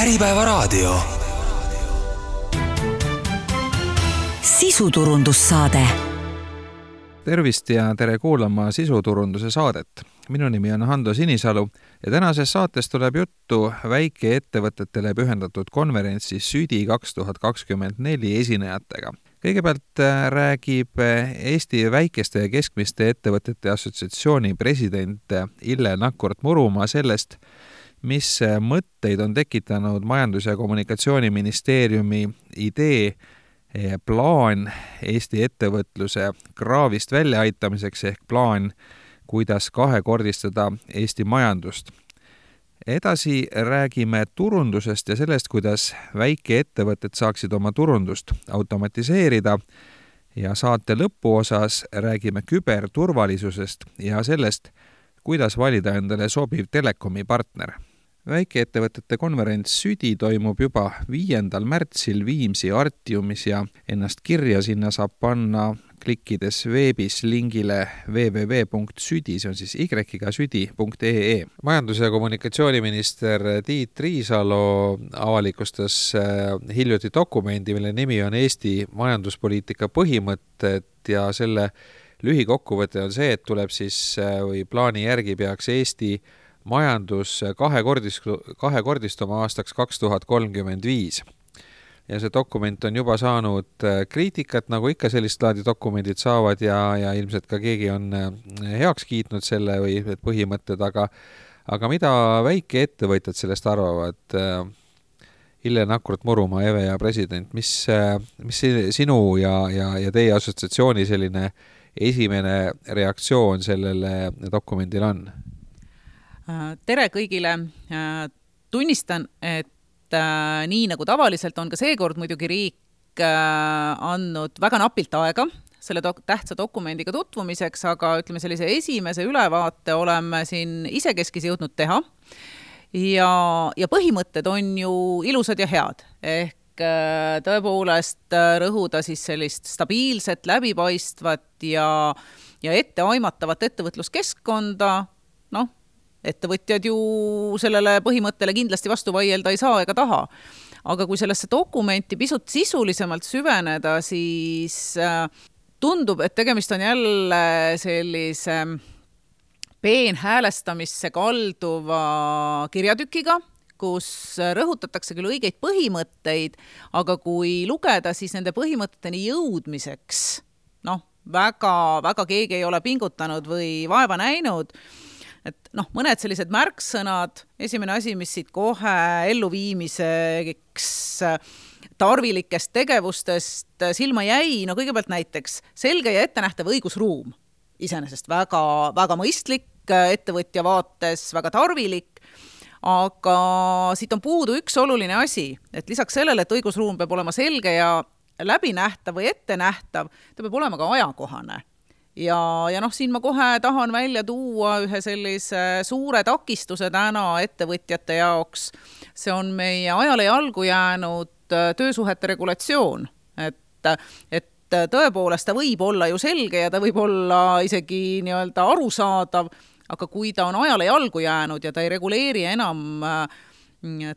Äripäevaraadio. sisuturundussaade. tervist ja tere kuulama sisuturunduse saadet. minu nimi on Hando Sinisalu ja tänases saates tuleb juttu väikeettevõtetele pühendatud konverentsi Südi kaks tuhat kakskümmend neli esinejatega kõigepealt äh, räägib äh, Eesti Väikeste ja Keskmiste Ettevõtete Assotsiatsiooni president äh, Ille Nakkurt-Murumaa sellest, mis mõtteid on tekitanud Majandus- ja Kommunikatsiooniministeeriumi idee plaan Eesti ettevõtluse kraavist väljaaitamiseks ehk plaan, kuidas kahekordistada Eesti majandust edasi räägime turundusest ja sellest, kuidas väikeettevõtted saaksid oma turundust automatiseerida ja saate lõpuosas räägime küberturvalisusest ja sellest, kuidas valida endale sobiv telekomi partner. Väikeettevõtete konverents Südi toimub juba viiendal märtsil Viimsi Artiumis ja ennast kirja sinna saab panna klikkides veebis lingile www.südi, see on siis y-ga südi.ee. majandus- ja kommunikatsiooniminister Tiit Riisalo avalikustas äh, hiljuti dokumendi, mille nimi on Eesti majanduspoliitika põhimõtted ja selle lühikokkuvõte on see, et tuleb siis äh, või plaani järgi peaks Eesti majandus kahekordist-, kahekordistuma aastaks kaks tuhat kolmkümmend viis ja see dokument on juba saanud äh, kriitikat, nagu ikka sellist laadi dokumendid saavad ja, ja ilmselt ka keegi on äh, heaks kiitnud selle või need põhimõtted, aga aga mida väikeettevõtjad sellest arvavad? Äh, Nakrut-Murumaa, EVEA president, mis, mis sinu ja, ja, ja teie assotsiatsiooni selline esimene reaktsioon sellele dokumendile on? Tere kõigile, tunnistan, et äh, nii nagu tavaliselt on ka seekord muidugi riik äh, andnud väga napilt aega selle dok-, tähtsa dokumendiga tutvumiseks, aga ütleme, sellise esimese ülevaate oleme siin isekeskis jõudnud teha. ja, ja põhimõtted on ju ilusad ja head, ehk äh, tõepoolest äh, rõhuda siis sellist stabiilset, läbipaistvat ja, ja etteaimatavat ettevõtluskeskkonda, noh, ettevõtjad ju sellele põhimõttele kindlasti vastu vaielda ei saa ega taha. aga kui sellesse dokumenti pisut sisulisemalt süveneda, siis äh, tundub, et tegemist on jälle sellise peenhäälestamisse kalduva kirjatükiga, kus rõhutatakse küll õigeid põhimõtteid, aga kui lugeda, siis nende põhimõteteni jõudmiseks noh, väga, väga keegi ei ole pingutanud või vaeva näinud et noh, mõned sellised märksõnad, esimene asi, mis siit kohe elluviimiseks tarvilikest tegevustest silma jäi, no kõigepealt näiteks selge ja ettenähtav õigusruum. iseenesest väga, väga mõistlik ettevõtja vaates, väga tarvilik, aga siit on puudu üks oluline asi, et lisaks sellele, et õigusruum peab olema selge ja läbinähtav või ettenähtav, ta peab olema ka ajakohane ja, ja noh, siin ma kohe tahan välja tuua ühe sellise suure takistuse täna ettevõtjate jaoks. see on meie ajale jalgu jäänud äh, töösuhete regulatsioon, et, et tõepoolest ta võib olla ju selge ja ta võib olla isegi nii-öelda arusaadav, aga kui ta on ajale jalgu jäänud ja ta ei reguleeri enam äh,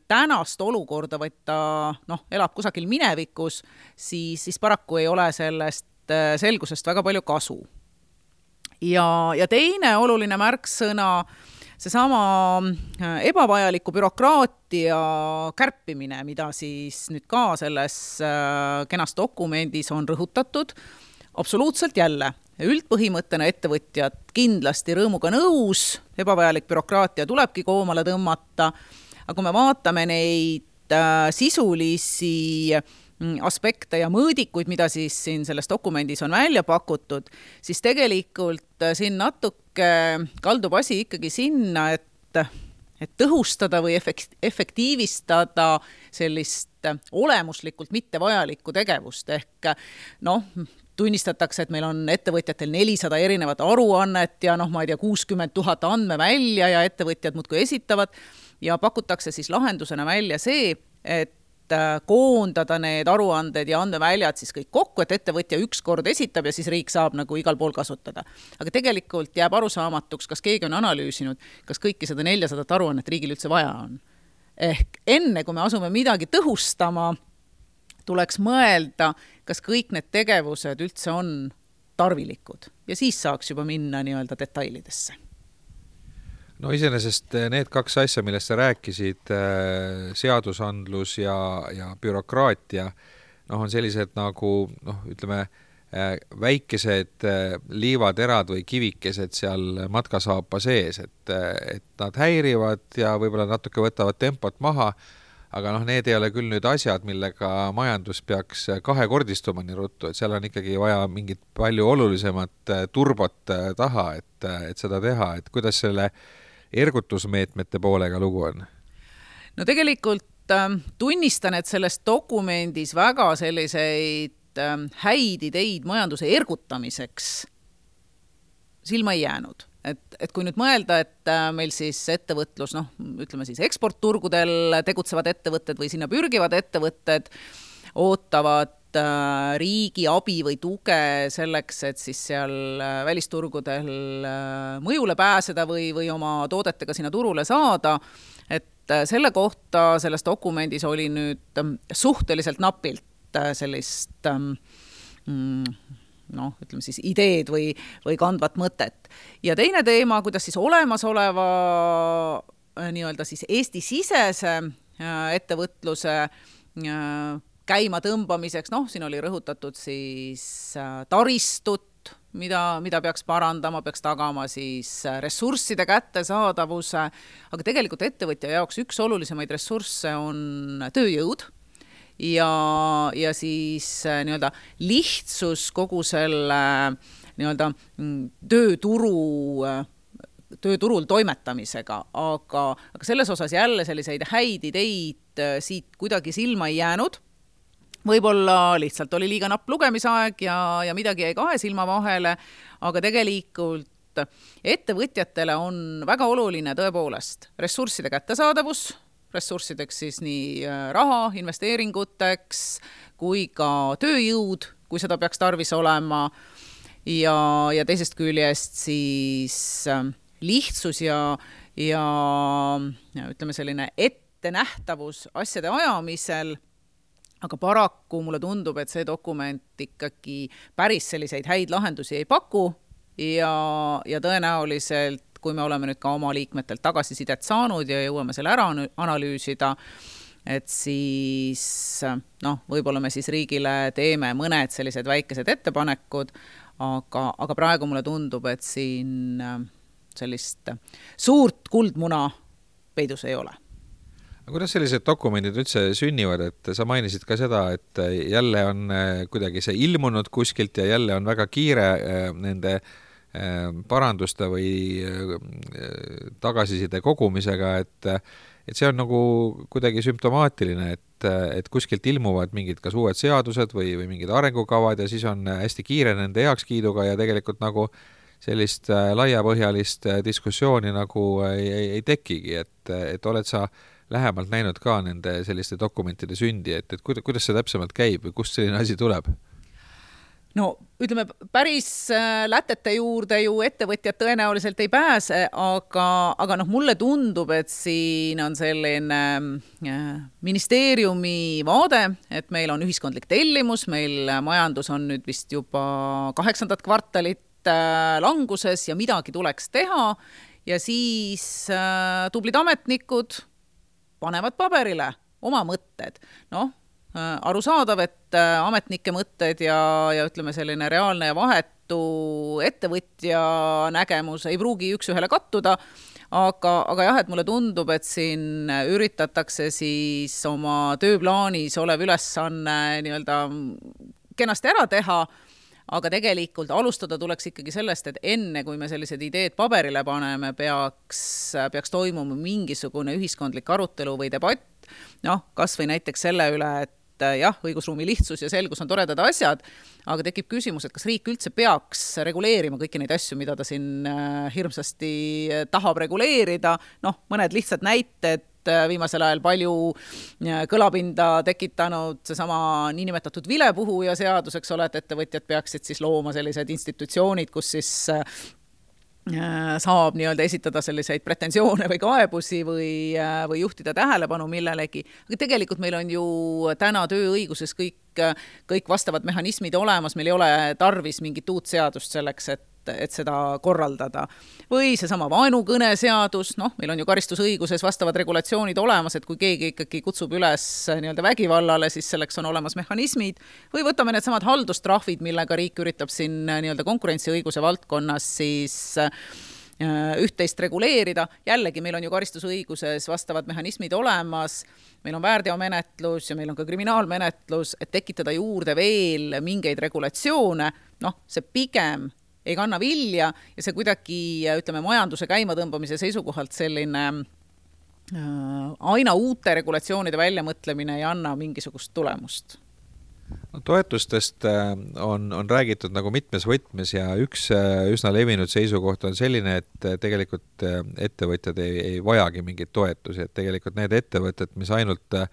tänast olukorda, vaid ta noh, elab kusagil minevikus, siis, siis paraku ei ole sellest äh, selgusest väga palju kasu ja, ja teine oluline märksõna, seesama äh, ebavajaliku bürokraatia kärpimine, mida siis nüüd ka selles äh, kenas dokumendis on rõhutatud, absoluutselt jälle, üldpõhimõttena ettevõtjad kindlasti rõõmuga nõus, ebavajalik bürokraatia tulebki koomale tõmmata, aga kui me vaatame neid äh, sisulisi äh, aspekte ja mõõdikuid, mida siis siin selles dokumendis on välja pakutud, siis tegelikult äh, siin natuke kaldub asi ikkagi sinna, et et tõhustada või efekt-, efektiivistada sellist äh, olemuslikult mittevajalikku tegevust, ehk äh, noh, tunnistatakse, et meil on ettevõtjatel nelisada erinevat aruannet ja noh, ma ei tea, kuuskümmend tuhat andmevälja ja ettevõtjad muudkui esitavad ja pakutakse siis lahendusena välja see, et Äh, koondada need aruanded ja andmeväljad siis kõik kokku, et ettevõtja ükskord esitab ja siis riik saab nagu igal pool kasutada. aga tegelikult jääb arusaamatuks, kas keegi on analüüsinud, kas kõiki seda neljasadat aruannet riigil üldse vaja on. ehk enne, kui me asume midagi tõhustama, tuleks mõelda, kas kõik need tegevused üldse on tarvilikud ja siis saaks juba minna nii-öelda detailidesse no iseenesest eh, need kaks asja, millest sa rääkisid, eh, seadusandlus ja, ja bürokraatia, noh, on sellised nagu noh, ütleme, eh, väikesed liivaterad või kivikesed seal matkasaapa sees, et, et nad häirivad ja võib-olla natuke võtavad tempot maha aga noh, need ei ole küll nüüd asjad, millega majandus peaks kahekordistuma nii ruttu, et seal on ikkagi vaja mingit palju olulisemat äh, turbot äh, taha, et, äh, et seda teha, et kuidas selle ergutusmeetmete poolega lugu on? no tegelikult äh, tunnistan, et selles dokumendis väga selliseid äh, häid ideid majanduse ergutamiseks silma ei jäänud et, et kui nüüd mõelda, et äh, meil siis ettevõtlus, noh, ütleme siis eksportturgudel tegutsevad ettevõtted või sinna pürgivad ettevõtted ootavad riigi abi või tuge selleks, et siis seal äh, välisturgudel mõjule pääseda või, või oma toodetega sinna turule saada, et selle kohta selles dokumendis oli nüüd suhteliselt napilt sellist ähm, mm, noh, ütleme siis ideed või, või kandvat mõtet. ja teine teema, kuidas siis olemasoleva äh, nii-öelda siis Eesti-sisese äh, ettevõtluse äh, käima tõmbamiseks, noh, siin oli rõhutatud siis taristut, mida, mida peaks parandama, peaks tagama siis ressursside kättesaadavuse, aga tegelikult ettevõtja jaoks üks olulisemaid ressursse on tööjõud ja, ja siis äh, nii-öelda lihtsus kogu selle nii-öelda mm, tööturu äh, tööturul toimetamisega, aga, aga selles osas jälle selliseid häid ideid äh, siit kuidagi silma ei jäänud. Võib-olla lihtsalt oli liiga napp lugemisaeg ja, ja midagi jäi kahe silma vahele, aga tegelikult ettevõtjatele on väga oluline tõepoolest ressursside kättesaadavus, ressurssideks siis nii äh, raha investeeringuteks kui ka tööjõud, kui seda peaks tarvis olema, ja, ja teisest küljest siis äh, lihtsus ja, ja, ja ütleme, selline ettenähtavus asjade ajamisel aga paraku mulle tundub, et see dokument ikkagi päris selliseid häid lahendusi ei paku ja, ja tõenäoliselt kui me oleme nüüd ka oma liikmetelt tagasisidet saanud ja jõuame selle ära analüüsida, et siis noh, võib-olla me siis riigile teeme mõned sellised väikesed ettepanekud, aga, aga praegu mulle tundub, et siin sellist suurt kuldmuna peidus ei ole aga kuidas sellised dokumendid üldse sünnivad, et sa mainisid ka seda, et jälle on kuidagi see ilmunud kuskilt ja jälle on väga kiire nende Ehm, paranduste või äh, tagasiside kogumisega, et et see on nagu kuidagi sümptomaatiline, et, et kuskilt ilmuvad mingid kas uued seadused või, või mingid arengukavad ja siis on hästi kiire nende heakskiiduga ja tegelikult nagu sellist äh, laiapõhjalist äh, diskussiooni nagu ei, ei, ei tekigi, et, et oled sa lähemalt näinud ka nende selliste dokumentide sündi, et, et kuidas, kuidas see täpsemalt käib või kust selline asi tuleb? no ütleme, päris äh, lätete juurde ju ettevõtjad tõenäoliselt ei pääse, aga, aga noh, mulle tundub, et siin on selline äh, ministeeriumi vaade, et meil on ühiskondlik tellimus, meil majandus on nüüd vist juba kaheksandat kvartalit äh, languses ja midagi tuleks teha ja siis tublid ametnikud panevad paberile oma mõtted. noh Äh, arusaadav, et äh, ametnike mõtted ja, ja ütleme, selline reaalne ja vahetu ettevõtja nägemus ei pruugi üks-ühele kattuda, aga, aga jah, et mulle tundub, et siin üritatakse siis oma tööplaanis olev ülesanne nii-öelda kenasti ära teha, aga tegelikult alustada tuleks ikkagi sellest, et enne, kui me sellised ideed paberile paneme, peaks, peaks toimuma mingisugune ühiskondlik arutelu või debatt, noh, kas või näiteks selle üle, et äh, jah, õigusruumi lihtsus ja selgus on toredad asjad, aga tekib küsimus, et kas riik üldse peaks reguleerima kõiki neid asju, mida ta siin äh, hirmsasti äh, tahab reguleerida, noh, mõned lihtsad näited, viimasel ajal palju kõlapinda tekitanud seesama niinimetatud vilepuhuja seadus, eks ole, et ettevõtjad peaksid siis looma sellised institutsioonid, kus siis Äh, saab nii-öelda esitada selliseid pretensioone või kaebusi või, äh, või juhtida tähelepanu millelegi, aga tegelikult meil on ju täna tööõiguses kõik, kõik vastavad mehhanismid olemas, meil ei ole tarvis mingit uut seadust selleks, et et seda korraldada. või seesama vaenukõneseadus, noh, meil on ju karistusõiguses vastavad regulatsioonid olemas, et kui keegi ikkagi kutsub üles nii-öelda vägivallale, siis selleks on olemas mehhanismid, või võtame needsamad haldustrahvid, millega riik üritab siin nii-öelda konkurentsiõiguse valdkonnas siis äh, üht-teist reguleerida, jällegi meil on ju karistusõiguses vastavad mehhanismid olemas, meil on väärteomenetlus ja meil on ka kriminaalmenetlus, et tekitada juurde veel mingeid regulatsioone, noh, see pigem ei kanna vilja ja see kuidagi, ütleme, majanduse käimatõmbamise seisukohalt selline äh, aina uute regulatsioonide väljamõtlemine ei anna mingisugust tulemust. No toetustest äh, on, on räägitud nagu mitmes võtmes ja üks äh, üsna levinud seisukoht on selline, et tegelikult ettevõtjad ei, ei vajagi mingeid toetusi, et tegelikult need ettevõtted, mis ainult äh,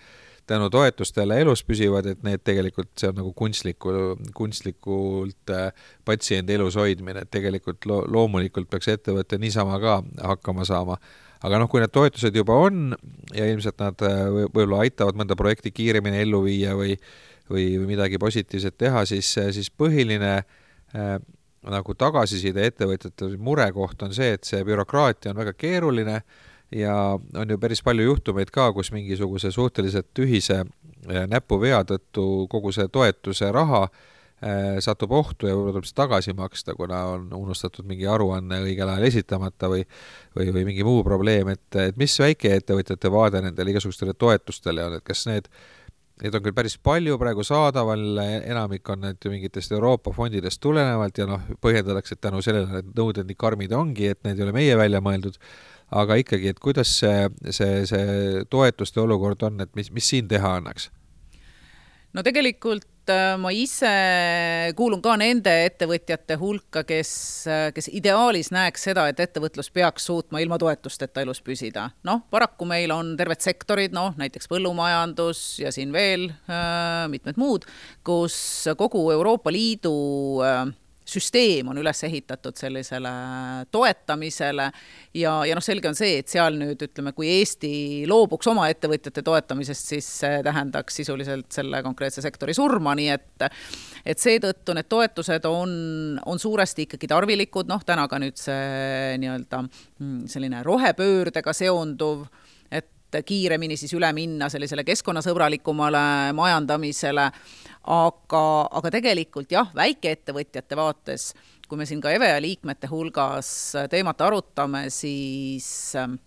tänu toetustele elus püsivad, et need tegelikult, see on nagu kunstliku, kunstlikult äh, patsiendi elus hoidmine, et tegelikult lo-, loomulikult peaks ettevõte niisama ka hakkama saama. aga noh, kui need toetused juba on ja ilmselt nad äh, võib-olla aitavad mõnda projekti kiiremini ellu viia või või, või midagi positiivset teha, siis, siis põhiline äh, nagu tagasiside ettevõtjatel murekoht on see, et see bürokraatia on väga keeruline äh,, ja on ju päris palju juhtumeid ka, kus mingisuguse suhteliselt tühise äh, näpuvea tõttu kogu see toetuse raha äh, satub ohtu ja võib-olla tuleb see tagasi maksta, kuna on unustatud mingi aruanne õigel ajal esitamata või või, või mingi muu probleem, et, et mis väikeettevõtjate vaade nendele igasugustele toetustele on, et kas need Neid on küll päris palju praegu saadaval, enamik on need ju mingitest Euroopa fondidest tulenevalt ja noh, põhjendatakse, et tänu sellele need nõuded nii karmid ongi, et need ei ole meie välja mõeldud aga ikkagi, et kuidas see, see, see toetuste olukord on, et mis, mis siin teha annaks? no tegelikult äh, ma ise kuulun ka nende ettevõtjate hulka, kes, äh, kes ideaalis näeks seda, et ettevõtlus peaks suutma ilma toetusteta elus püsida. noh, paraku meil on terved sektorid, noh näiteks põllumajandus ja siin veel äh, mitmed muud, kus kogu Euroopa Liidu äh, süsteem on üles ehitatud sellisele toetamisele. Ja, ja noh, selge on see, et seal nüüd ütleme, kui Eesti loobuks oma ettevõtjate toetamisest, siis see tähendaks sisuliselt selle konkreetse sektori surma, nii et et seetõttu need toetused on, on suuresti ikkagi tarvilikud, noh, täna ka nüüd see nii-öelda mm, selline rohepöördega seonduv et kiiremini siis üle minna sellisele keskkonnasõbralikumale majandamisele aga, aga tegelikult jah, väikeettevõtjate vaates, kui me siin ka EVEA liikmete hulgas teemat arutame, siis ähm,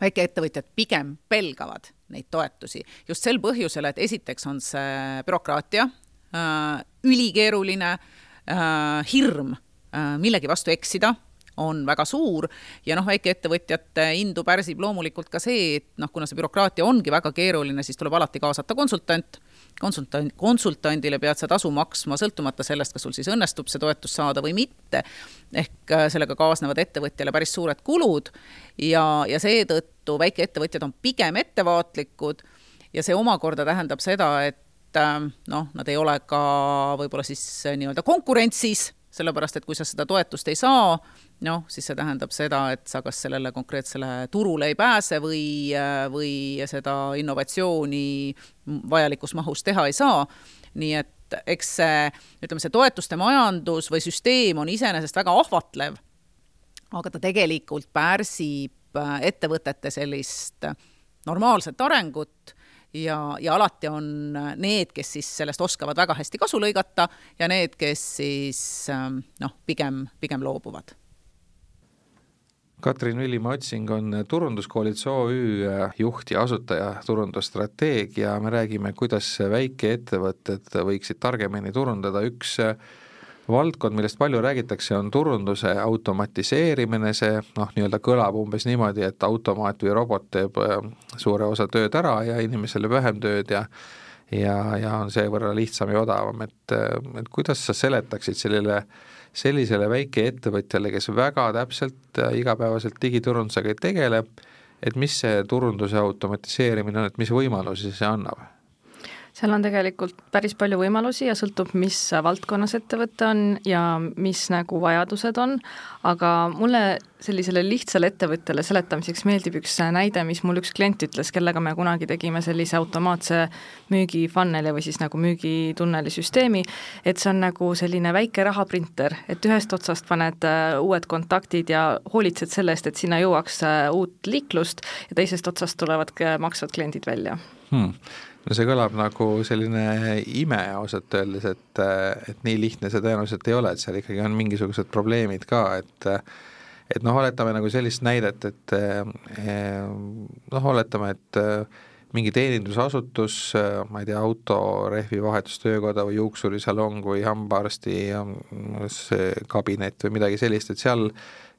väikeettevõtjad pigem pelgavad neid toetusi. Just sel põhjusel, et esiteks on see bürokraatia äh,, ülikeeruline äh,, hirm äh, millegi vastu eksida on väga suur. Ja noh, väikeettevõtjate indu pärsib loomulikult ka see, et noh, kuna see bürokraatia ongi väga keeruline, siis tuleb alati kaasata konsultant. Konsultant, konsultandile pead sa tasu maksma, sõltumata sellest, kas sul siis õnnestub see toetus saada või mitte. ehk äh, sellega kaasnevad ettevõtjale päris suured kulud ja, ja seetõttu väikeettevõtjad on pigem ettevaatlikud ja see omakorda tähendab seda, et äh, noh, nad ei ole ka võib-olla siis äh, nii-öelda konkurentsis sellepärast et kui sa seda toetust ei saa, noh, siis see tähendab seda, et sa kas sellele konkreetsele turule ei pääse või, või seda innovatsiooni vajalikus mahus teha ei saa. nii et eks see, ütleme, see toetuste majandus või süsteem on iseenesest väga ahvatlev, aga ta tegelikult pärsib ettevõtete sellist normaalset arengut ja, ja alati on need, kes siis sellest oskavad väga hästi kasu lõigata ja need, kes siis ähm, noh, pigem, pigem loobuvad. Katrin Villimaa Otsing on Turunduskoolituse OÜ juht ja asutaja turundusstrateegia, me räägime, kuidas väikeettevõtted võiksid targemini turundada, üks valdkond, millest palju räägitakse, on turunduse automatiseerimine, see noh, nii-öelda kõlab umbes niimoodi, et automaat või robot teeb äh, suure osa tööd ära ja inimesele vähem tööd ja ja, ja on seevõrra lihtsam ja odavam, et, et kuidas sa seletaksid sellele, sellisele väikeettevõtjale, kes väga täpselt äh, igapäevaselt digiturundusega ei tegele, et mis see turunduse automatiseerimine on, et mis võimalusi see annab? Seal on tegelikult päris palju võimalusi ja sõltub, mis valdkonnas ettevõte on ja mis nagu vajadused on, aga mulle sellisele lihtsale ettevõttele seletamiseks meeldib üks näide, mis mul üks klient ütles, kellega me kunagi tegime sellise automaatse müügifunneli või siis nagu müügitunneli süsteemi, et see on nagu selline väike rahaprinter, et ühest otsast paned äh, uued kontaktid ja hoolitsed selle eest, et sinna jõuaks äh, uut liiklust ja teisest otsast tulevad maksvad kliendid välja. Hmm no see kõlab nagu selline ime ausalt öeldes, et, et nii lihtne see tõenäoliselt ei ole, et seal ikkagi on mingisugused probleemid ka, et et noh, oletame nagu sellist näidet, et noh, oletame, et mingi teenindusasutus, ma ei tea, autorehvi vahetustöökoda või juuksurisalong või hambaarsti kabinet või midagi sellist, et seal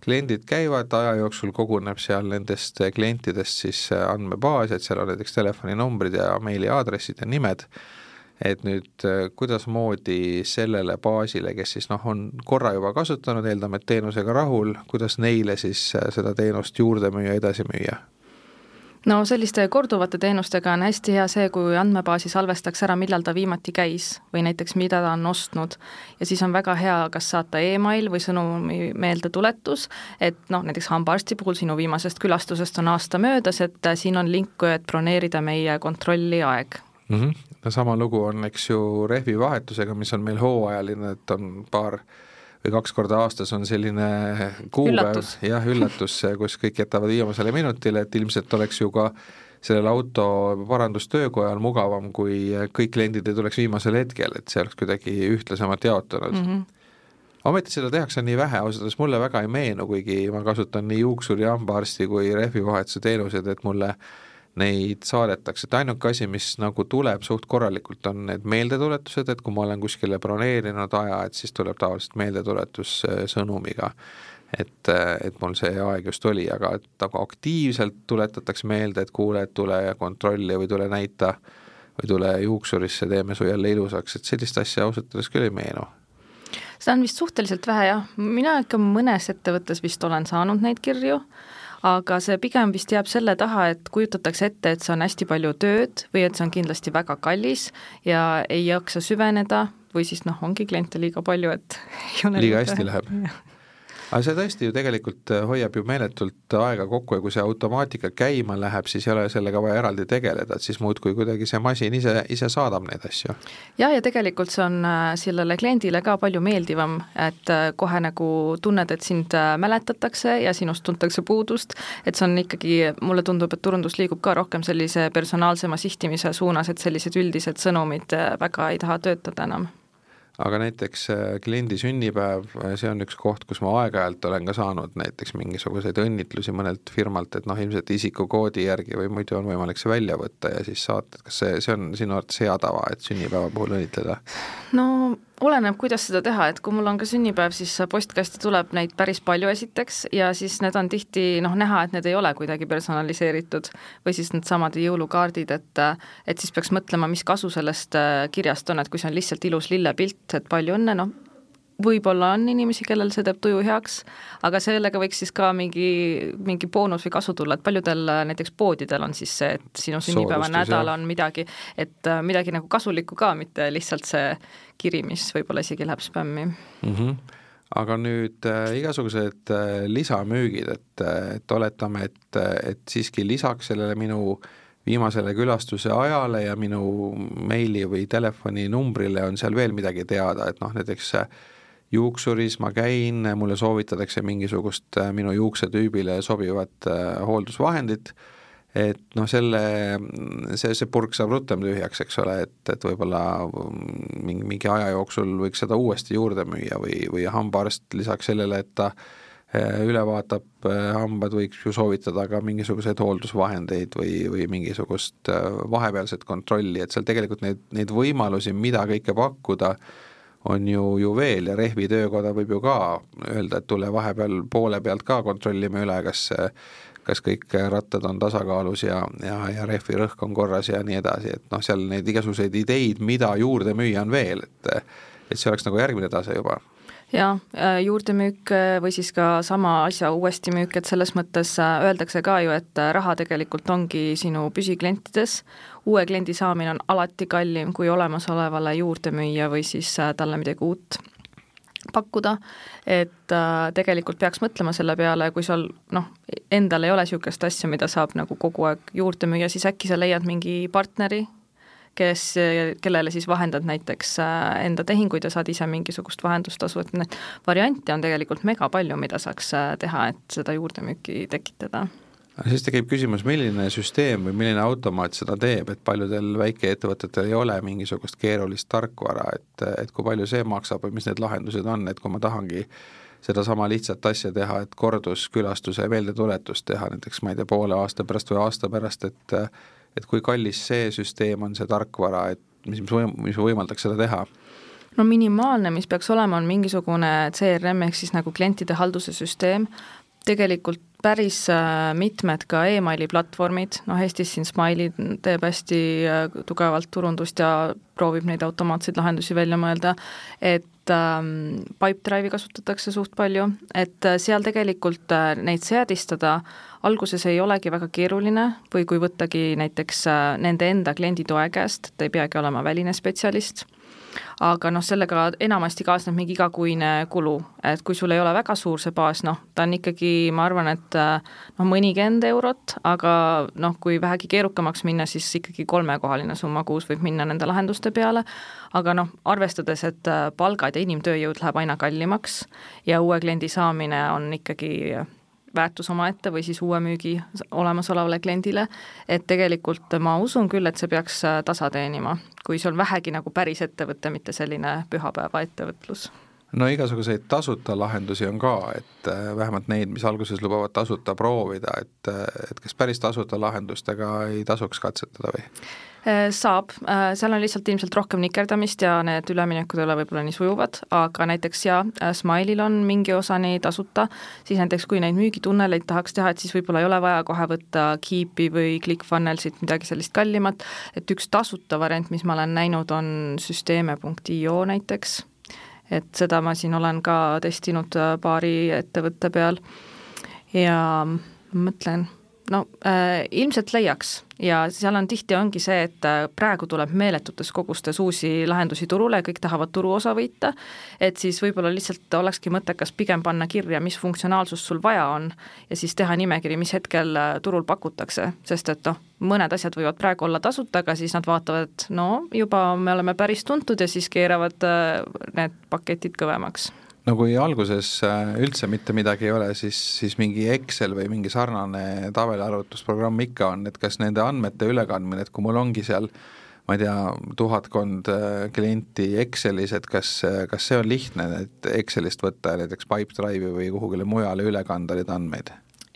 kliendid käivad, aja jooksul koguneb seal nendest klientidest siis andmebaas, et seal on näiteks telefoninumbrid ja meiliaadressid ja nimed, et nüüd kuidasmoodi sellele baasile, kes siis noh, on korra juba kasutanud, eeldame, et teenusega rahul, kuidas neile siis seda teenust juurde müüa, edasi müüa no selliste korduvate teenustega on hästi hea see, kui andmebaasi salvestaks ära, millal ta viimati käis või näiteks mida ta on ostnud. ja siis on väga hea kas saata email või sõnumi meeldetuletus, et noh, näiteks hambaarsti puhul sinu viimasest külastusest on aasta möödas, et äh, siin on link, et broneerida meie kontrolli aeg mm. -hmm. no sama lugu on, eks ju, rehvivahetusega, mis on meil hooajaline, et on paar või kaks korda aastas on selline kuupäev, jah, üllatus, kus kõik jätavad viimasele minutile, et ilmselt oleks ju ka sellel auto parandustöökojal mugavam, kui kõik kliendid ei tuleks viimasel hetkel, et see oleks kuidagi ühtlasemalt jaotunud. Mm. -hmm ometi seda tehakse nii vähe, ausalt öeldes mulle väga ei meenu, kuigi ma kasutan nii juuksuri, hambaarsti kui rehvivahetuse teenuseid, et mulle äh, neid saadetakse, et ainuke asi, mis nagu tuleb suht korralikult, on need meeldetuletused, et kui ma olen kuskile broneerinud aja, et siis tuleb tavaliselt meeldetuletus äh, sõnumiga. et, äh, et mul see aeg just oli, aga et nagu aktiivselt tuletatakse meelde, et kuule, tule kontrolli või tule näita või tule juuksurisse, teeme su jälle ilusaks, et sellist asja ausalt öeldes küll ei meenu seda on vist suhteliselt vähe jah, mina ikka mõnes ettevõttes vist olen saanud neid kirju aga see pigem vist jääb selle taha, et kujutatakse ette, et see on hästi palju tööd või et see on kindlasti väga kallis ja ei jaksa süveneda või siis noh, ongi kliente liiga palju, et liiga hästi läheb aga see tõesti ju tegelikult äh, hoiab ju meeletult aega kokku ja kui see automaatika käima läheb, siis ei ole sellega vaja eraldi tegeleda, et siis muudkui kuidagi see masin ise, ise saadab neid asju. jah, ja tegelikult see on äh, sellele kliendile ka palju meeldivam, et äh, kohe nagu tunned, et sind mäletatakse ja sinust tuntakse puudust, et see on ikkagi, mulle tundub, et turundus liigub ka rohkem sellise personaalsema sihtimise suunas, et sellised üldised sõnumid väga ei taha töötada enam aga näiteks äh, kliendi sünnipäev, äh, see on üks koht, kus ma aeg-ajalt olen ka saanud näiteks mingisuguseid õnnitlusi mõnelt firmalt, et noh, ilmselt isikukoodi järgi või muidu on võimalik see välja võtta ja siis saata, kas see, see on sinu arvates hea tava, et sünnipäeva puhul õnnitleda? no oleneb, kuidas seda teha, et kui mul on ka sünnipäev, siis postkasti tuleb neid päris palju esiteks ja siis need on tihti noh, näha, et need ei ole kuidagi personaliseeritud või siis needsamad jõulukaardid, et et siis peaks mõtlema, mis kasu sellest äh, kirjast on, et kui see on lihtsalt ilus lillepilt, et palju õnne, noh, võib-olla on inimesi, kellel see teeb tuju heaks, aga sellega võiks siis ka mingi, mingi boonus või kasu tulla, et paljudel äh, näiteks poodidel on siis see, et sinu sünnipäevanädal on midagi, et äh, midagi nagu kasulikku ka, mitte lihtsalt see kiri, mis võib-olla isegi läheb spämmi mm. -hmm aga nüüd äh, igasugused äh, lisamüügid, et, et oletame, et, et siiski lisaks sellele minu viimasele külastuse ajale ja minu meili või telefoninumbrile on seal veel midagi teada, et noh, näiteks äh, juuksuris ma käin, mulle soovitatakse mingisugust äh, minu juuksetüübile sobivat äh, hooldusvahendit, et noh, selle, see, see purk saab rutem tühjaks, eks ole, et, et võib-olla mm, mingi, mingi aja jooksul võiks seda uuesti juurde müüa või, või hambaarst lisaks sellele, et ta äh, üle vaatab hambad, võiks ju soovitada ka mingisuguseid hooldusvahendeid või, või mingisugust vahepealset kontrolli, et seal tegelikult neid, neid võimalusi, mida kõike pakkuda, on ju, ju veel ja Rehvi töökoda võib ju ka öelda, et tule vahepeal poole pealt ka kontrollime üle, kas kas kõik rattad on tasakaalus ja, ja, ja rehvi rõhk on korras ja nii edasi, et noh, seal neid igasuguseid ideid, mida juurde müüa on veel, et et see oleks nagu järgmine tase juba jaa, äh, juurdemüük äh, või siis ka sama asja uuesti müük, et selles mõttes äh, öeldakse ka ju, et raha tegelikult ongi sinu püsiklientides, uue kliendi saamine on alati kallim kui olemasolevale juurde müüa või siis talle midagi uut pakkuda, et tegelikult peaks mõtlema selle peale, kui sul noh, endal ei ole niisugust asja, mida saab nagu kogu aeg juurde müüa, siis äkki sa leiad mingi partneri, kes, kellele siis vahendad näiteks äh, enda tehinguid ja saad ise mingisugust vahendustasu, et neid variante on tegelikult mega palju, mida saaks äh, teha, et seda juurdemüüki tekitada. Siis tekib küsimus, milline süsteem või milline automaat seda teeb, et paljudel väikeettevõtetel ei ole mingisugust keerulist tarkvara, et, et kui palju see maksab või mis need lahendused on, et kui ma tahangi sedasama lihtsat asja teha, et korduskülastuse meeldetuletust teha näiteks ma ei tea, poole aasta pärast või aasta pärast, et et kui kallis see süsteem on, see tarkvara, et mis, mis võim-, mis võimaldaks seda teha? no minimaalne, mis peaks olema, on mingisugune CRM ehk siis nagu klientide halduse süsteem, tegelikult päris äh, mitmed ka emaili platvormid, noh Eestis siin Smiley teeb hästi äh, tugevalt turundust ja proovib neid automaatseid lahendusi välja mõelda, et ähm, Pipedrive'i kasutatakse suht palju, et äh, seal tegelikult neid seadistada alguses ei olegi väga keeruline või kui võttagi näiteks nende enda kliendi toe käest, et ei peagi olema väline spetsialist aga noh, sellega enamasti kaasneb mingi igakuine kulu, et kui sul ei ole väga suur see baas, noh, ta on ikkagi, ma arvan, et noh, mõnikümmend eurot, aga noh, kui vähegi keerukamaks minna, siis ikkagi kolmekohaline summa kuus võib minna nende lahenduste peale, aga noh, arvestades, et palgad ja inimtööjõud läheb aina kallimaks ja uue kliendi saamine on ikkagi väärtus omaette või siis uue müügi olemasolevale kliendile, et tegelikult ma usun küll, et see peaks äh, tasa teenima, kui see on vähegi nagu päris ettevõte, mitte selline pühapäeva ettevõtlus no igasuguseid tasuta lahendusi on ka, et äh, vähemalt neid, mis alguses lubavad tasuta proovida, et, äh, et kas päris tasuta lahendustega ei tasuks katsetada või? Äh, saab, äh, seal on lihtsalt ilmselt rohkem nikerdamist ja need üleminekud ei ole võib-olla nii sujuvad, aga näiteks jaa, äh, Smile'il on mingi osani tasuta, siis näiteks kui neid müügitunneleid tahaks teha, et siis võib-olla ei ole vaja kohe võtta Keepi või ClickFunnelsit, midagi sellist kallimat, et üks tasuta variant, mis ma olen näinud, on süsteeme.io näiteks, et seda ma siin olen ka testinud paari ettevõtte peal. Ja mõtlen no äh, ilmselt leiaks. Ja seal on tihti ongi see, et äh, praegu tuleb meeletutes kogustes uusi lahendusi turule kõik tahavad turuosa võita, et siis võib-olla lihtsalt olekski mõttekas pigem panna kirja, mis funktsionaalsust sul vaja on ja siis teha nimekiri, mis hetkel äh, turul pakutakse, sest et noh, mõned asjad võivad praegu olla tasuta, aga siis nad vaatavad, et no juba me oleme päris tuntud ja siis keeravad äh, need paketid kõvemaks no kui alguses äh, üldse mitte midagi ei ole, siis, siis mingi Excel või mingi sarnane tabeliarvutusprogramm ikka on, et kas nende andmete ülekandmine, et kui mul ongi seal ma ei tea, tuhatkond äh, klienti Excelis, et kas, kas see on lihtne, et Excelist võtta näiteks Pipedrive'i või kuhugile mujale üle kanda neid andmeid?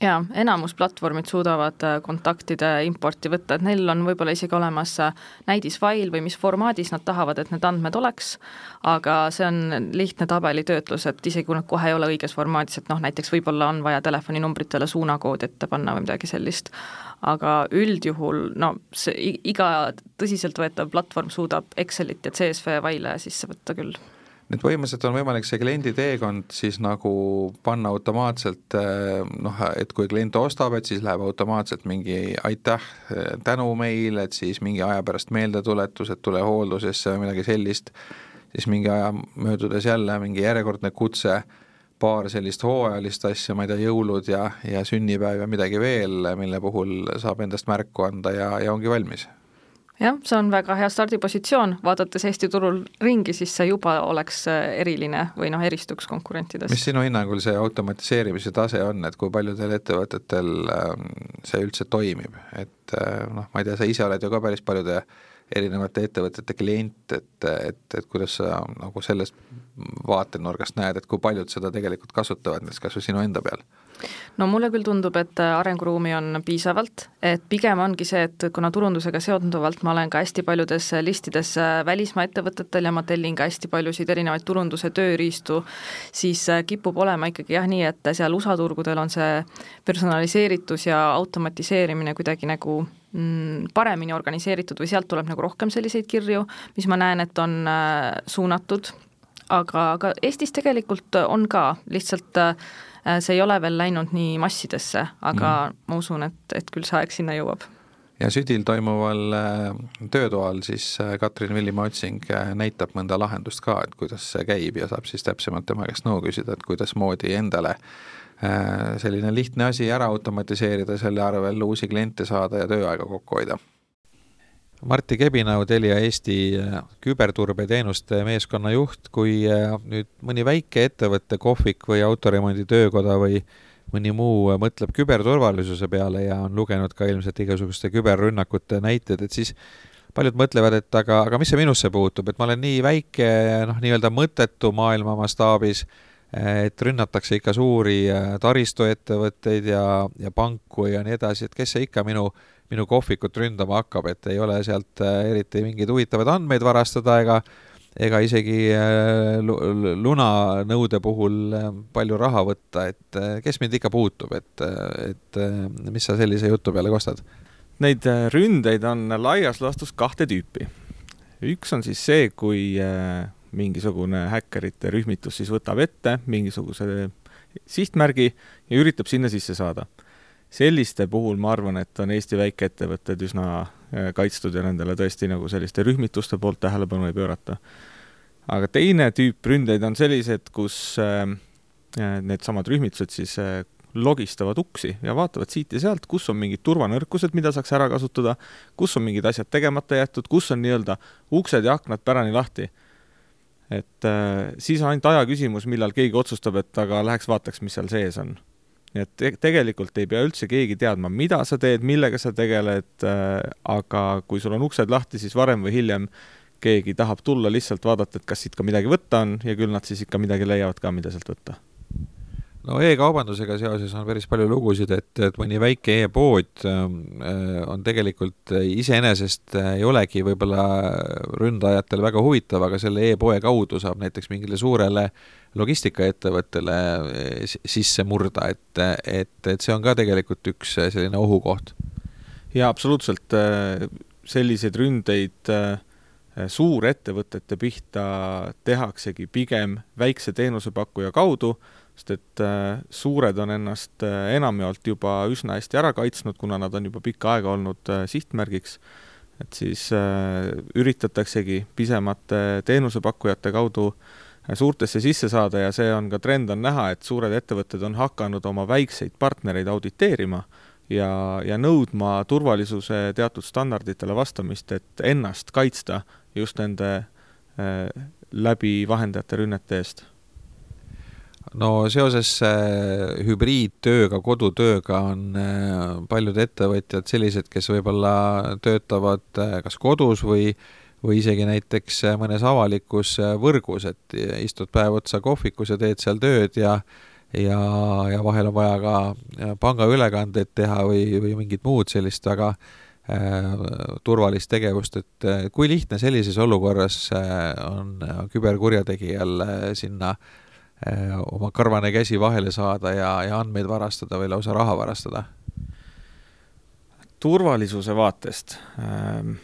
Jaa, enamus platvormid suudavad äh, kontaktide importi võtta, et neil on võib-olla isegi olemas äh, näidisfail või mis formaadis nad tahavad, et need andmed oleks, aga see on lihtne tabelitöötlus, et isegi kui nad kohe ei ole õiges formaadis, et noh, näiteks võib-olla on vaja telefoninumbritele suunakood ette panna või midagi sellist, aga üldjuhul no see iga tõsiseltvõetav platvorm suudab Excelit ja CSV faile sisse võtta küll et põhimõtteliselt on võimalik see kliendi teekond siis nagu panna automaatselt eh, noh, et kui klient ostab, et siis läheb automaatselt mingi aitäh, eh, tänumeil, et siis mingi aja pärast meeldetuletus, et tule hooldusesse või midagi sellist, siis mingi aja möödudes jälle mingi järjekordne kutse, paar sellist hooajalist asja, ma ei tea, jõulud ja, ja sünnipäev ja midagi veel, mille puhul saab endast märku anda ja, ja ongi valmis jah, see on väga hea stardipositsioon, vaadates Eesti turul ringi, siis see juba oleks äh, eriline või noh, eristuks konkurentidest. mis sinu hinnangul see automatiseerimise tase on, et kui paljudel ettevõtetel ähm, see üldse toimib, et äh, noh, ma ei tea, sa ise oled ju ka päris paljude erinevate ettevõtete klient, et, et, et kuidas sa nagu sellest vaatenurgast näed, et kui paljud seda tegelikult kasutavad, näiteks kas või sinu enda peal? No mulle küll tundub, et äh, arenguruumi on piisavalt, et pigem ongi see, et kuna turundusega seonduvalt ma olen ka hästi paljudes listides äh, välismaa ettevõtetel ja ma tellin ka hästi paljusid erinevaid turunduse tööriistu, siis äh, kipub olema ikkagi jah, nii, et seal USA turgudel on see personaliseeritus ja automatiseerimine kuidagi nagu mm, paremini organiseeritud või sealt tuleb nagu rohkem selliseid kirju, mis ma näen, et on suunatud. Aga, aga Eestis tegelikult on ka, lihtsalt see ei ole veel läinud nii massidesse, aga mm. ma usun, et, et küll see aeg sinna jõuab ja südil toimuval töötoal siis Katrin Villimaa otsing näitab mõnda lahendust ka, et kuidas see käib ja saab siis täpsemalt tema käest nõu küsida, et kuidasmoodi endale selline lihtne asi ära automatiseerida, selle arvel uusi kliente saada ja tööaega kokku hoida Martti Kebinau, Telia Eesti äh, küberturbeteenuste meeskonna juht, kui äh, nüüd mõni väike ettevõte, kohvik või autoremondi töökoda või mõni muu äh, mõtleb küberturvalisuse peale ja on lugenud ka ilmselt igasuguste küberrünnakute näiteid, et siis paljud mõtlevad, et aga, aga mis see minusse puutub, et ma olen nii väike, noh, nii-öelda mõttetu maailma mastaabis, et rünnatakse ikka suuri taristuettevõtteid ja, ja panku ja nii edasi, et kes see ikka minu minu kohvikut ründama hakkab, et ei ole sealt äh, eriti mingeid huvitavaid andmeid varastada ega ega isegi äh, lunanõude puhul äh, palju raha võtta, et kes mind ikka puutub, et, et mis sa sellise jutu peale kostad? Neid ründeid on laias laastus kahte tüüpi. üks on siis see, kui mingisugune häkkerite rühmitus siis võtab ette mingisuguse sihtmärgi ja üritab sinna sisse saada selliste puhul ma arvan, et on Eesti väikeettevõtted üsna äh, kaitstud ja nendele tõesti nagu selliste rühmituste poolt tähelepanu ei pöörata. aga teine tüüp ründeid on sellised, kus äh, äh needsamad rühmitused siis logistavad uksi ja vaatavad siit ja sealt, kus on mingid turvanõrkused, mida saaks ära kasutada, kus on mingid asjad tegemata jäetud, kus on nii-öelda uksed ja aknad pärani lahti. et äh, siis on ainult aja küsimus, millal keegi otsustab, et aga läheks vaataks, mis seal sees on nii et te tegelikult ei pea üldse keegi teadma, mida sa teed, millega sa tegeled äh,, aga kui sul on uksed lahti, siis varem või hiljem keegi tahab tulla lihtsalt vaadata, et kas siit ka midagi võtta on ja küll nad siis ikka midagi leiavad ka, mida sealt võtta. No e-kaubandusega seoses on päris palju lugusid, et, et mõni väike e-pood ähm, äh, on tegelikult iseenesest äh, ei olegi võib-olla ründajatel väga huvitav, aga selle e-poe kaudu saab näiteks mingile suurele logistikaettevõttele äh, sisse murda, et, et, et see on ka tegelikult üks selline ohukoht. jaa, absoluutselt, selliseid ründeid suurettevõtete pihta tehaksegi pigem väikse teenusepakkuja kaudu sest et äh, suured on ennast äh, enamjaolt juba üsna hästi ära kaitsnud, kuna nad on juba pikka aega olnud äh, sihtmärgiks, et siis üritataksegi pisemate teenusepakkujate kaudu suurtesse sisse saada ja see on ka trend on näha, et suured ettevõtted on hakanud oma väikseid partnereid auditeerima ja, ja nõudma turvalisuse teatud standarditele vastamist, et ennast kaitsta just nende äh, läbi vahendajate rünnete eest. No seoses äh, hübriidtööga, kodutööga on äh, paljud ettevõtjad sellised, kes võib-olla töötavad äh, kas kodus või või isegi näiteks mõnes avalikus võrgus, et istud päev otsa kohvikus ja teed seal tööd ja ja, ja vahel on vaja ka pangaülekandeid teha või, või mingit muud sellist väga äh, turvalist tegevust, et kui lihtne sellises olukorras on küberkurjategijal sinna äh, Äh, oma karvane käsi vahele saada ja, ja andmeid varastada või lausa raha varastada? turvalisuse vaatest ähm,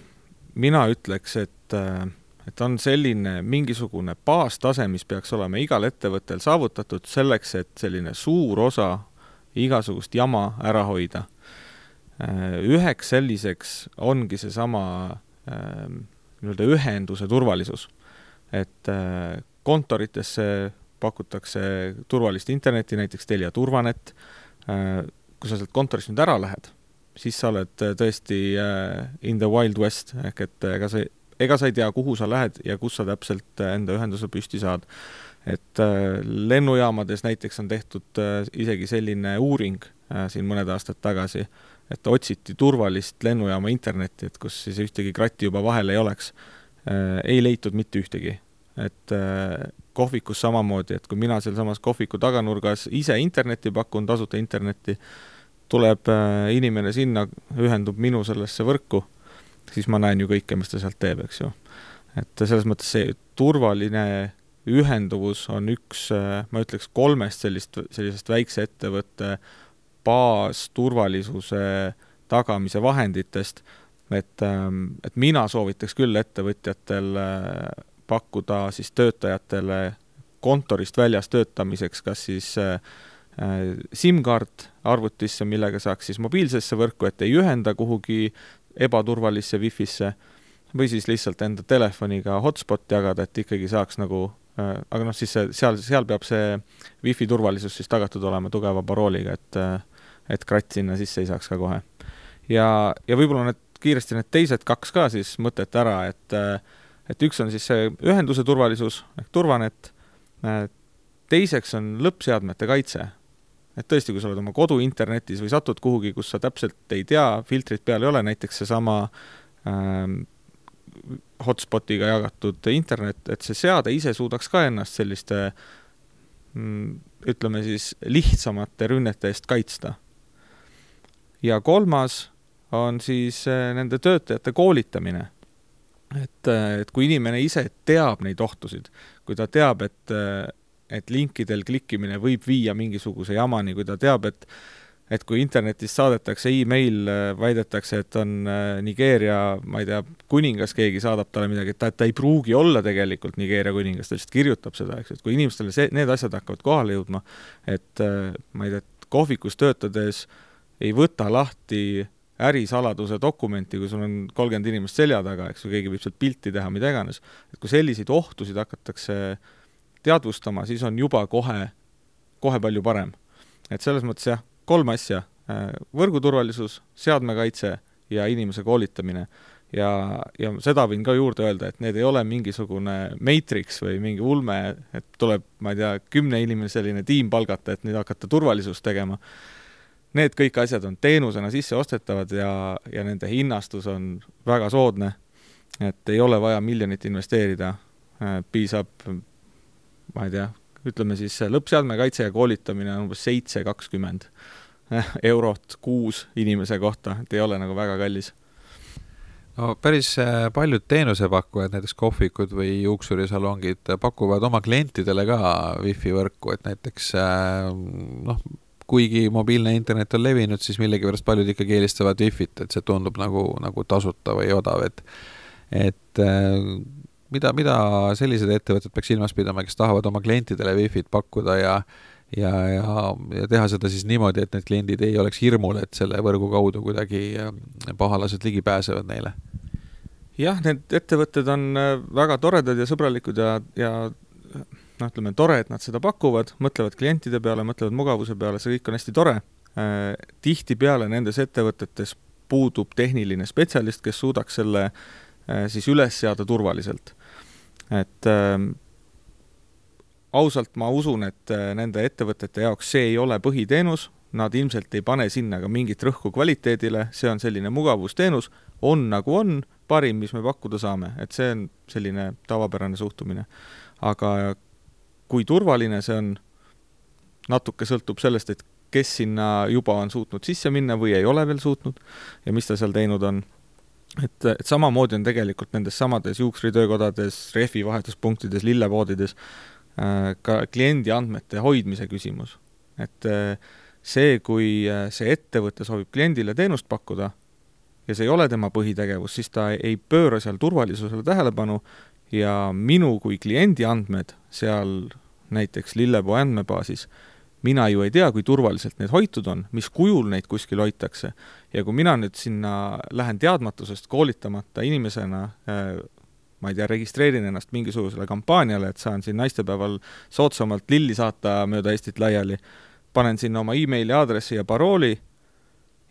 mina ütleks, et, äh, et on selline mingisugune baastase, mis peaks olema igal ettevõttel saavutatud selleks, et selline suur osa igasugust jama ära hoida. Äh, üheks selliseks ongi seesama ähm, nii-öelda ühenduse turvalisus. et kontoritesse pakutakse turvalist internetti, näiteks Telia Turvanet, äh, kui sa sealt kontorist nüüd ära lähed, siis sa oled äh, tõesti äh, in the wild west, ehk et ega sa, ega sa ei tea, kuhu sa lähed ja kus sa täpselt enda ühenduse püsti saad. et lennujaamades näiteks on tehtud isegi selline uuring siin mõned aastad tagasi, et otsiti turvalist lennujaama internetti, et kus siis ühtegi kratti juba vahel ei oleks. ei leitud mitte ühtegi, et kohvikus samamoodi, et kui mina sealsamas kohviku taganurgas ise internetti pakun, tasuta internetti, tuleb äh, inimene sinna, ühendub minu sellesse võrku, siis ma näen ju kõike, mis ta sealt teeb, eks ju. et selles mõttes see turvaline ühenduvus on üks, äh, ma ütleks, kolmest sellist, sellisest väikse ettevõtte baasturvalisuse tagamise vahenditest, et, ähm, et mina soovitaks küll ettevõtjatel äh, pakkuda siis töötajatele kontorist väljas töötamiseks kas siis äh, SIM-kaart arvutisse, millega saaks siis mobiilsesse võrku, et ei ühenda kuhugi ebaturvalisse wifi'sse, või siis lihtsalt enda telefoniga hotspot jagada, et ikkagi saaks nagu äh, aga noh, siis see, seal, seal peab see wifi turvalisus siis tagatud olema tugeva parooliga, et et kratt sinna sisse ei saaks ka kohe. ja, ja võib-olla need kiiresti need teised kaks ka siis mõtet ära, et et üks on siis see ühenduse turvalisus ehk turvanet, teiseks on lõppseadmete kaitse. Et tõesti, kui sa oled oma kodu internetis või satud kuhugi, kus sa täpselt ei tea, filtrit peal ei ole, näiteks seesama ähm, hotspotiga jagatud internet, et see seade ise suudaks ka ennast selliste mm, ütleme siis lihtsamate rünnete eest kaitsta. ja kolmas on siis äh, nende töötajate koolitamine. et, äh, et kui inimene ise teab neid ohtusid, kui ta teab, et, äh, et linkidel klikkimine võib viia mingisuguse jamani, kui ta teab, et et kui internetist saadetakse email, väidetakse, et on Nigeeria, ma ei tea, kuningas, keegi saadab talle midagi, et ta, ta ei pruugi olla tegelikult Nigeeria kuningas, ta lihtsalt kirjutab seda, eks, et kui inimestele see, need asjad hakkavad kohale jõudma, et ma ei tea, kohvikus töötades ei võta lahti ärisaladuse dokumenti, kui sul on kolmkümmend inimest selja taga, eks ju, keegi võib sealt pilti teha, mida iganes, et kui selliseid ohtusid hakatakse teadvustama, siis on juba kohe, kohe palju parem. et selles mõttes jah, kolm asja, võrguturvalisus, seadmekaitse ja inimese koolitamine. ja, ja seda võin ka juurde öelda, et need ei ole mingisugune Matrix või mingi ulme, et tuleb, ma ei tea, kümneinimesseline tiim palgata, et nüüd hakata turvalisust tegema need kõik asjad on teenusena sisse ostetavad ja, ja nende hinnastus on väga soodne, et ei ole vaja miljonit investeerida, äh, piisab, ma ei tea, ütleme siis lõppseadmekaitse ja koolitamine on umbes seitse, kakskümmend eurot kuus inimese kohta, et ei ole nagu väga kallis. No päris äh, paljud teenusepakkujad, näiteks kohvikud või juuksurisalongid, pakuvad oma klientidele ka wifi võrku, et näiteks äh, noh, kuigi mobiilne internet on levinud, siis millegipärast paljud ikkagi eelistavad Wi-Fit, et see tundub nagu, nagu tasuta või odav, et et äh, mida, mida sellised ettevõtted peaks silmas pidama, kes tahavad oma klientidele Wi-Fit pakkuda ja ja, ja, ja teha seda siis niimoodi, et need kliendid ei oleks hirmul, et selle võrgu kaudu kuidagi äh, pahalased ligi pääsevad neile? jah, need ettevõtted on äh, väga toredad ja sõbralikud ja, ja noh, ütleme tore, et nad seda pakuvad, mõtlevad klientide peale, mõtlevad mugavuse peale, see kõik on hästi tore. Äh, tihtipeale nendes ettevõtetes puudub tehniline spetsialist, kes suudaks selle siis üles seada turvaliselt. Et äh, ausalt ma usun, et äh, nende ettevõtete jaoks see ei ole põhiteenus, nad ilmselt ei pane sinna ka mingit rõhku kvaliteedile, see on selline mugavusteenus, on nagu on, parim, mis me pakkuda saame, et see on selline tavapärane suhtumine. aga kui turvaline see on, natuke sõltub sellest, et kes sinna juba on suutnud sisse minna või ei ole veel suutnud ja mis ta seal teinud on. Et, et samamoodi on tegelikult nendes samades juuksuritöökodades, rehvi vahetuspunktides, lillepoodides äh, ka kliendi andmete hoidmise küsimus. et äh, see, kui äh, see ettevõte soovib kliendile teenust pakkuda ja see ei ole tema põhitegevus, siis ta ei pööra seal turvalisusele tähelepanu ja minu kui kliendi andmed seal näiteks Lillepuu andmebaasis, mina ju ei tea, kui turvaliselt need hoitud on, mis kujul neid kuskil hoitakse. ja kui mina nüüd sinna lähen teadmatusest koolitamata inimesena äh, ma ei tea, registreerin ennast mingisugusele kampaaniale, et saan siin naistepäeval soodsamalt lilli saata mööda Eestit laiali, panen sinna oma emaili aadressi ja parooli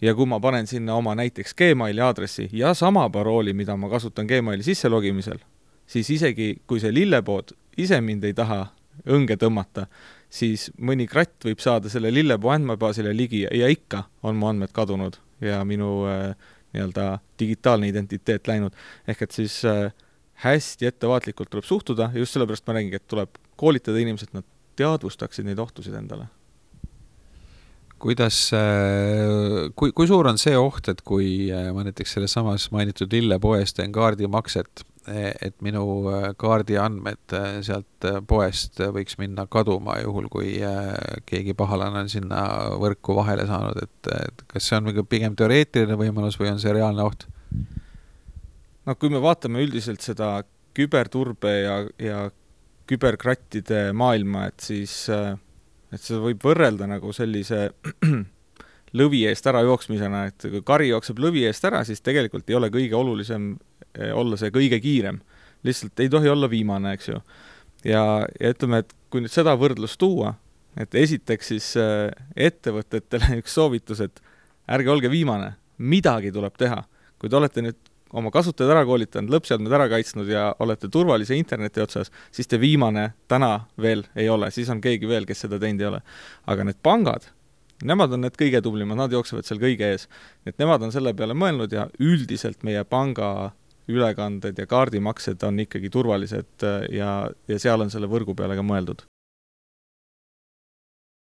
ja kui ma panen sinna oma näiteks Gmaili aadressi ja sama parooli, mida ma kasutan Gmaili sisse logimisel, siis isegi, kui see lillepood ise mind ei taha õnge tõmmata, siis mõni kratt võib saada selle lillepuu andmebaasile ligi ja ikka on mu andmed kadunud ja minu äh, nii-öelda digitaalne identiteet läinud. ehk et siis äh, hästi ettevaatlikult tuleb suhtuda ja just sellepärast ma räägingi, et tuleb koolitada inimesed, nad teadvustaksid neid ohtusid endale kuidas, äh, kui, kui suur on see oht, et kui äh, ma näiteks selles samas mainitud lillepoes teen kaardimakset, et minu äh, kaardiandmed sealt poest võiks minna kaduma, juhul kui keegi pahalane on sinna võrku vahele saanud, et, et kas see on pigem teoreetiline võimalus või on see reaalne oht? no kui me vaatame üldiselt seda küberturbe ja, ja küberkrattide maailma, et siis et seda võib võrrelda nagu sellise lõvi eest ära jooksmisena, et kui kari jookseb lõvi eest ära, siis tegelikult ei ole kõige olulisem olla see kõige kiirem. lihtsalt ei tohi olla viimane, eks ju. ja, ja ütleme, et kui nüüd seda võrdlust tuua, et esiteks siis äh, ettevõtetele üks soovitus, et ärge olge viimane, midagi tuleb teha. kui te olete nüüd oma kasutajad ära koolitanud, lõppseadmed ära kaitsnud ja olete turvalise interneti otsas, siis te viimane täna veel ei ole, siis on keegi veel, kes seda teinud ei ole. aga need pangad, nemad on need kõige tublimad, nad jooksevad seal kõige ees. et nemad on selle peale mõelnud ja üldiselt meie panga ülekanded ja kaardimaksed on ikkagi turvalised äh, ja, ja seal on selle võrgu peale ka mõeldud.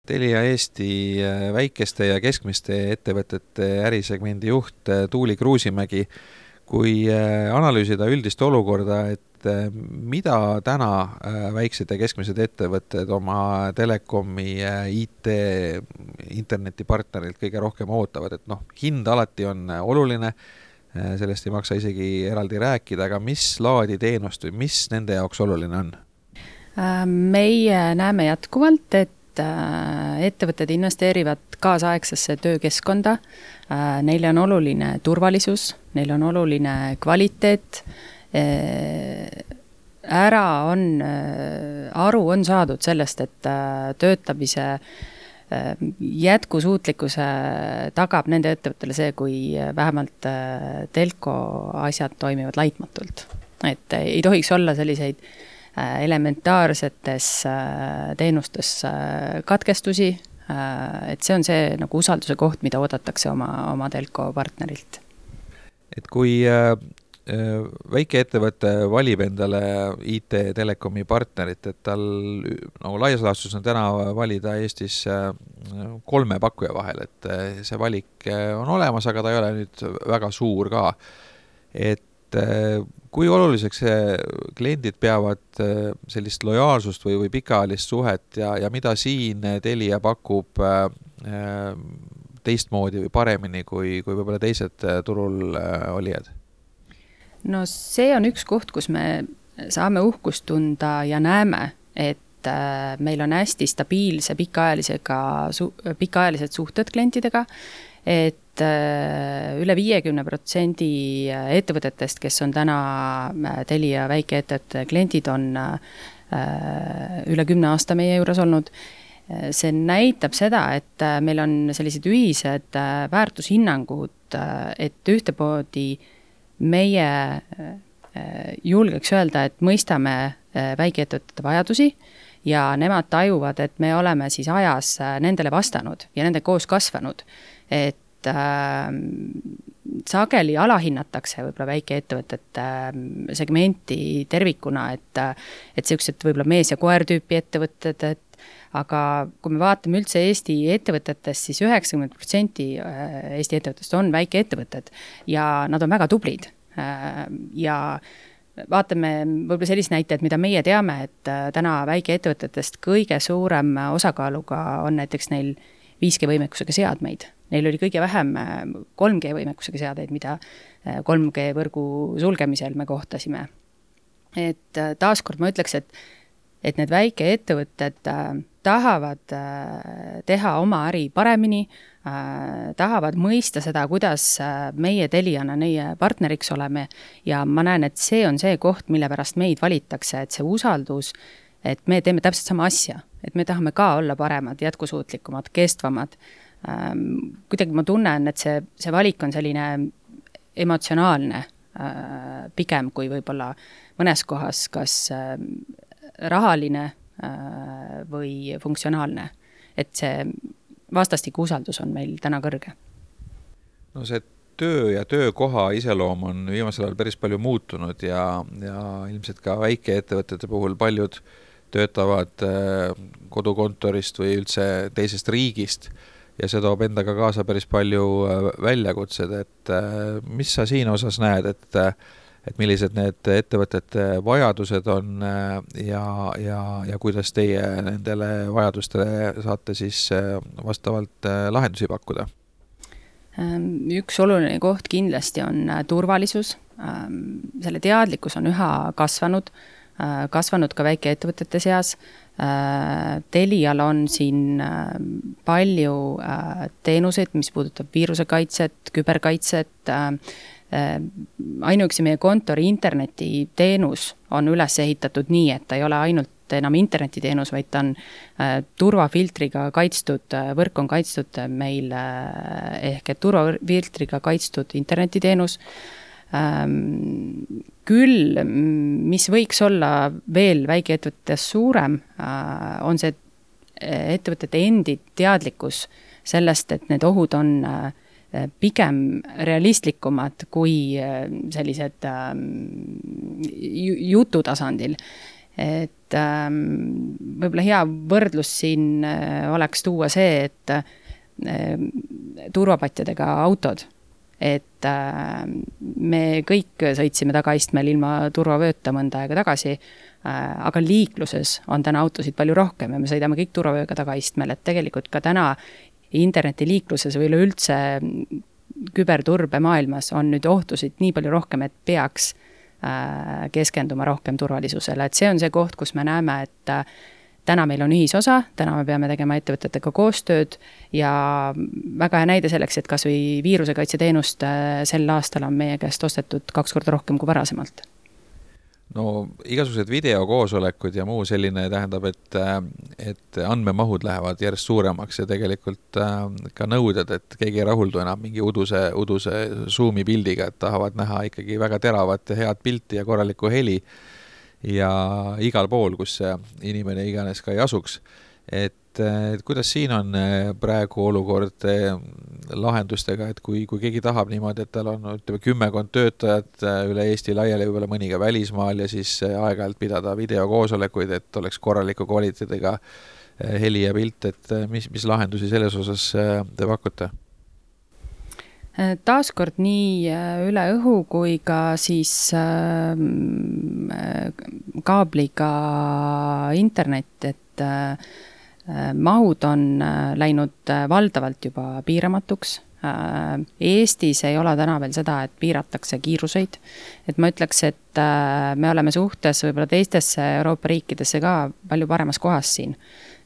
Telia Eesti äh, väikeste ja keskmiste ettevõtete ärisegmendi juht äh, Tuuli Kruusimägi, kui analüüsida üldist olukorda, et mida täna väiksed ja keskmised ettevõtted oma telekomi, IT, internetipartnerilt kõige rohkem ootavad, et noh, hind alati on oluline, sellest ei maksa isegi eraldi rääkida, aga mis laadi teenust või mis nende jaoks oluline on? meie näeme jätkuvalt, et ettevõtted investeerivad kaasaegsesse töökeskkonda, neile on oluline turvalisus, neile on oluline kvaliteet Äh, ära on, äh, aru on saadud sellest, et äh, töötamise jätkusuutlikkuse tagab nende ettevõttele see, kui vähemalt telko asjad toimivad laitmatult. et ei tohiks olla selliseid elementaarsetes teenustes katkestusi, et see on see nagu usalduse koht, mida oodatakse oma, oma telko partnerilt. et kui Äh, väikeettevõte valib endale IT-telekomi partnerit, et tal nagu laias laastus on täna valida Eestis äh, kolme pakkuja vahel, et äh, see valik on olemas, aga ta ei ole nüüd väga suur ka. et kui oluliseks kliendid peavad sellist lojaalsust või, või pikaajalist suhet ja, ja mida siin Telia pakub teistmoodi või paremini kui, kui võib-olla teised turul olijad? No see on üks koht, kus me saame uhkust tunda ja näeme, et äh, meil on hästi stabiilse pikaajalisega pikaajalised suhted klientidega, et äh, üle viiekümne protsendi ettevõtetest, kes on täna äh, Telia väikeettevõtte kliendid, on üle kümne aasta meie juures olnud. See näitab seda, et meil on sellised ühised väärtushinnangud, et ühtemoodi meie äh, julgeks öelda, et mõistame äh, väikeettevõtete vajadusi ja nemad tajuvad, et me oleme siis ajas äh, nendele vastanud ja nendega koos kasvanud. et äh, sageli alahinnatakse võib-olla väikeettevõtete segmenti tervikuna, et et niisugused võib-olla mees ja koer tüüpi ettevõtted, et aga kui me vaatame üldse Eesti ettevõtetest siis, siis üheksakümmend protsenti äh, Eesti ettevõtetest on väikeettevõtted ja nad on väga tublid. Äh, ja vaatame võib-olla sellist näitajat, mida meie teame, et äh, täna väikeettevõtetest kõige suurem osakaaluga on näiteks neil 5G võimekusega seadmeid. Neil oli kõige vähem 3G võimekusega seadeid, mida 3G võrgu sulgemisel me kohtasime. et taaskord ma ütleks, et, et need väikeettevõtted tahavad äh, teha oma äri paremini, äh, tahavad mõista seda, kuidas äh, meie Teliana neie partneriks oleme ja ma näen, et see on see koht, mille pärast meid valitakse, et see usaldus, et me teeme täpselt sama asja, et me tahame ka olla paremad, jätkusuutlikumad, kestvamad. Ähm, kuidagi ma tunnen, et see, see valik on selline emotsionaalne pigem kui võib-olla mõnes kohas kas rahaline või funktsionaalne. et see vastastikku usaldus on meil täna kõrge. no see töö ja töökoha iseloom on viimasel ajal päris palju muutunud ja, ja ilmselt ka väikeettevõtete puhul paljud töötavad äh, kodukontorist või üldse teisest riigist ja see toob endaga kaasa päris palju äh, väljakutsed, et mis sa siin osas näed, et et millised need ettevõtete vajadused on äh, ja, ja, ja kuidas teie nendele vajadustele saate siis äh, vastavalt äh, lahendusi pakkuda? Ähm, üks oluline koht kindlasti on turvalisus, selle teadlikkus on üha kasvanud, kasvanud ka väikeettevõtete seas Telial on siin palju teenuseid, mis puudutab viirusekaitset, küberkaitset, ainuüksi meie kontori internetiteenus on üles ehitatud nii, et ta ei ole ainult enam internetiteenus, vaid ta on äh, turvafiltriga kaitstud, äh, võrk on kaitstud meil äh, ehk et turvafiltriga kaitstud internetiteenus ähm,. küll, mis võiks olla veel väikeettevõtetes suurem äh,, on see ettevõtete endi teadlikkus sellest, et need ohud on äh, pigem realistlikumad kui äh, sellised ähm, jutu tasandil. et ähm, võib-olla hea võrdlus siin äh, oleks tuua see, et äh, turvapatjadega autod, et me kõik sõitsime tagaistmel ilma turvavööta mõnda aega tagasi, aga liikluses on täna autosid palju rohkem ja me sõidame kõik turvavööga tagaistmel, et tegelikult ka täna internetiliikluses või üleüldse küberturbemaailmas on nüüd ohtusid nii palju rohkem, et peaks äh, keskenduma rohkem turvalisusele, et see on see koht, kus me näeme, et äh, täna meil on ühisosa, täna me peame tegema ettevõtetega koostööd ja väga hea näide selleks, et kas või viirusekaitseteenust äh, sel aastal on meie käest ostetud kaks korda rohkem kui varasemalt no igasugused videokoosolekud ja muu selline tähendab, et, et andmemahud lähevad järjest suuremaks ja tegelikult äh, ka nõuded, et keegi ei rahuldu enam mingi uduse, uduse Zoomi pildiga, et tahavad näha ikkagi väga teravat ja head pilti ja korralikku heli. ja igal pool, kus see inimene iganes ka ei asuks. Et et, et kuidas siin on eh, praegu olukord eh, lahendustega, et kui, kui keegi tahab niimoodi, et tal on ütleme kümmekond töötajat üle Eesti laiali, võib-olla mõni ka välismaal ja siis aeg-ajalt pidada videokoosolekuid, et oleks korraliku kvaliteediga heli ja pilt, et mis, mis lahendusi selles osas te pakute? taaskord nii üle õhu kui ka siis äh, kaabliga internet, et äh, Äh, mahud on äh, läinud äh, valdavalt juba piiramatuks. Eestis ei ole täna veel seda, et piiratakse kiiruseid. et ma ütleks, et me oleme suhtes võib-olla teistesse Euroopa riikidesse ka palju paremas kohas siin.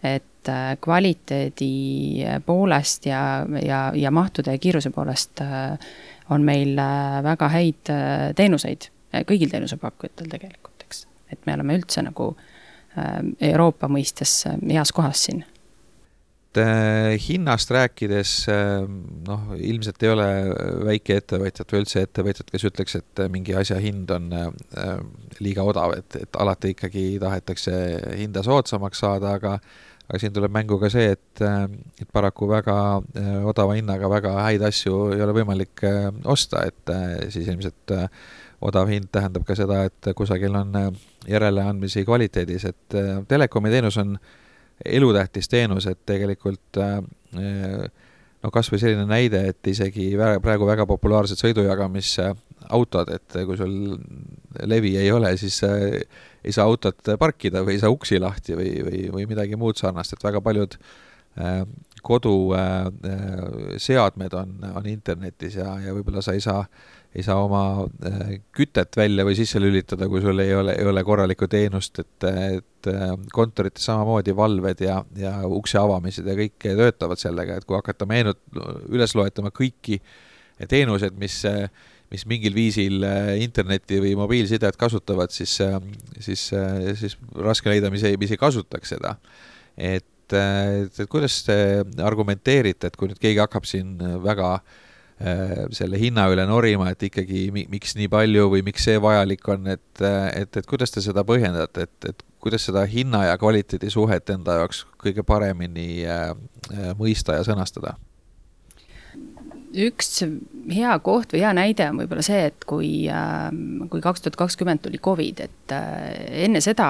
et kvaliteedi poolest ja, ja, ja mahtude ja kiiruse poolest on meil väga häid teenuseid, kõigil teenusepakkujatel tegelikult, eks. et me oleme üldse nagu äh, Äh, Euroopa mõistes äh, heas kohas siin. Äh, hinnast rääkides noh, ilmselt ei ole väikeettevõtjat või üldse ettevõtjat, kes ütleks, et mingi asja hind on liiga odav, et, et alati ikkagi tahetakse hinda soodsamaks saada, aga aga siin tuleb mängu ka see, et, et paraku väga odava hinnaga väga häid asju ei ole võimalik osta, et siis ilmselt odav hind tähendab ka seda, et kusagil on äh, järeleandmisi kvaliteedis, et äh, telekomi teenus on elutähtis teenus, et tegelikult äh, no kas või selline näide, et isegi praegu väga populaarsed sõidujagamisautod, et kui sul levi ei ole, siis ei saa autot parkida või ei saa uksi lahti või, või, või midagi muud sarnast, et väga paljud koduseadmed on, on internetis ja, ja võib-olla sa ei saa ei saa oma äh, kütet välja või sisse lülitada, kui sul ei ole, ei ole korralikku teenust, et, et äh, kontorites samamoodi valved ja, ja ukse avamised ja kõik töötavad sellega, et kui hakata meenut-, üles loetama kõiki teenused, mis mis mingil viisil äh, internetti või mobiilsidet kasutavad, siis, siis, siis raske leida, mis ei, mis ei kasutaks seda. et, et, et kuidas te argumenteerite, et kui nüüd keegi hakkab siin väga Äh, selle hinna üle norima, et ikkagi miks nii palju või miks see vajalik on, et, et, et kuidas te seda põhjendate, et, et kuidas seda hinna ja kvaliteedi suhet enda jaoks kõige paremini äh, äh mõista ja sõnastada? Üks hea koht või hea näide on võib-olla see, et kui, ähm, kui kaks tuhat kakskümmend tuli Covid, et äh, enne seda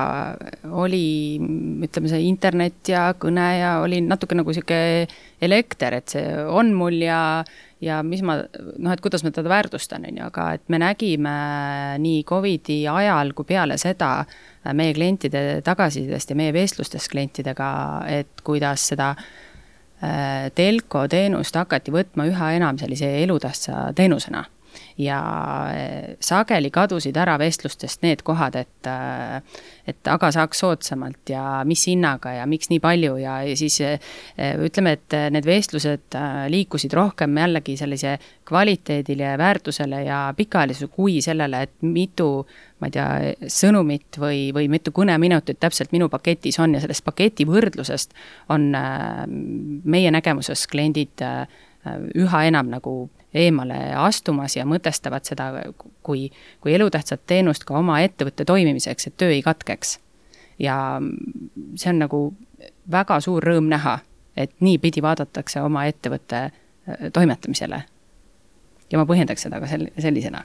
oli, ütleme, see internet ja kõne ja oli natuke nagu sihuke elekter, et see on mul ja, ja mis ma, noh, et kuidas ma teda väärtustan, on ju, aga et me nägime nii Covidi ajal kui peale seda meie klientide tagasisidest ja meie vestlustest klientidega, et kuidas seda äh, Äh, telko teenust hakati võtma üha enam sellise elutähtsa teenusena. ja äh, sageli kadusid ära vestlustest need kohad, et et aga saaks soodsamalt ja mis hinnaga ja miks nii palju ja siis ütleme, et need vestlused liikusid rohkem jällegi sellise kvaliteedile ja väärtusele ja pikaajalisuse kui sellele, et mitu ma ei tea, sõnumit või, või mitu kõneminutit täpselt minu paketis on ja sellest paketi võrdlusest on meie nägemuses kliendid üha enam nagu eemale astumas ja mõtestavad seda kui, kui elutähtsat teenust ka oma ettevõtte toimimiseks, et töö ei katkeks. ja see on nagu väga suur rõõm näha, et niipidi vaadatakse oma ettevõtte äh, toimetamisele. ja ma põhjendaks seda ka sel-, sellisena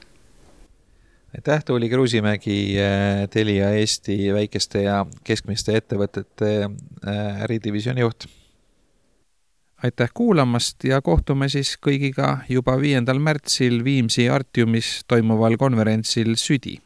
aitäh, Tuuli Kruusimägi, äh, Telia Eesti väikeste ja keskmiste ettevõtete äh, äridivisjoni juht. Aitäh kuulamast ja kohtume siis kõigiga juba viiendal märtsil Viimsi Artiumis toimuval konverentsil Südi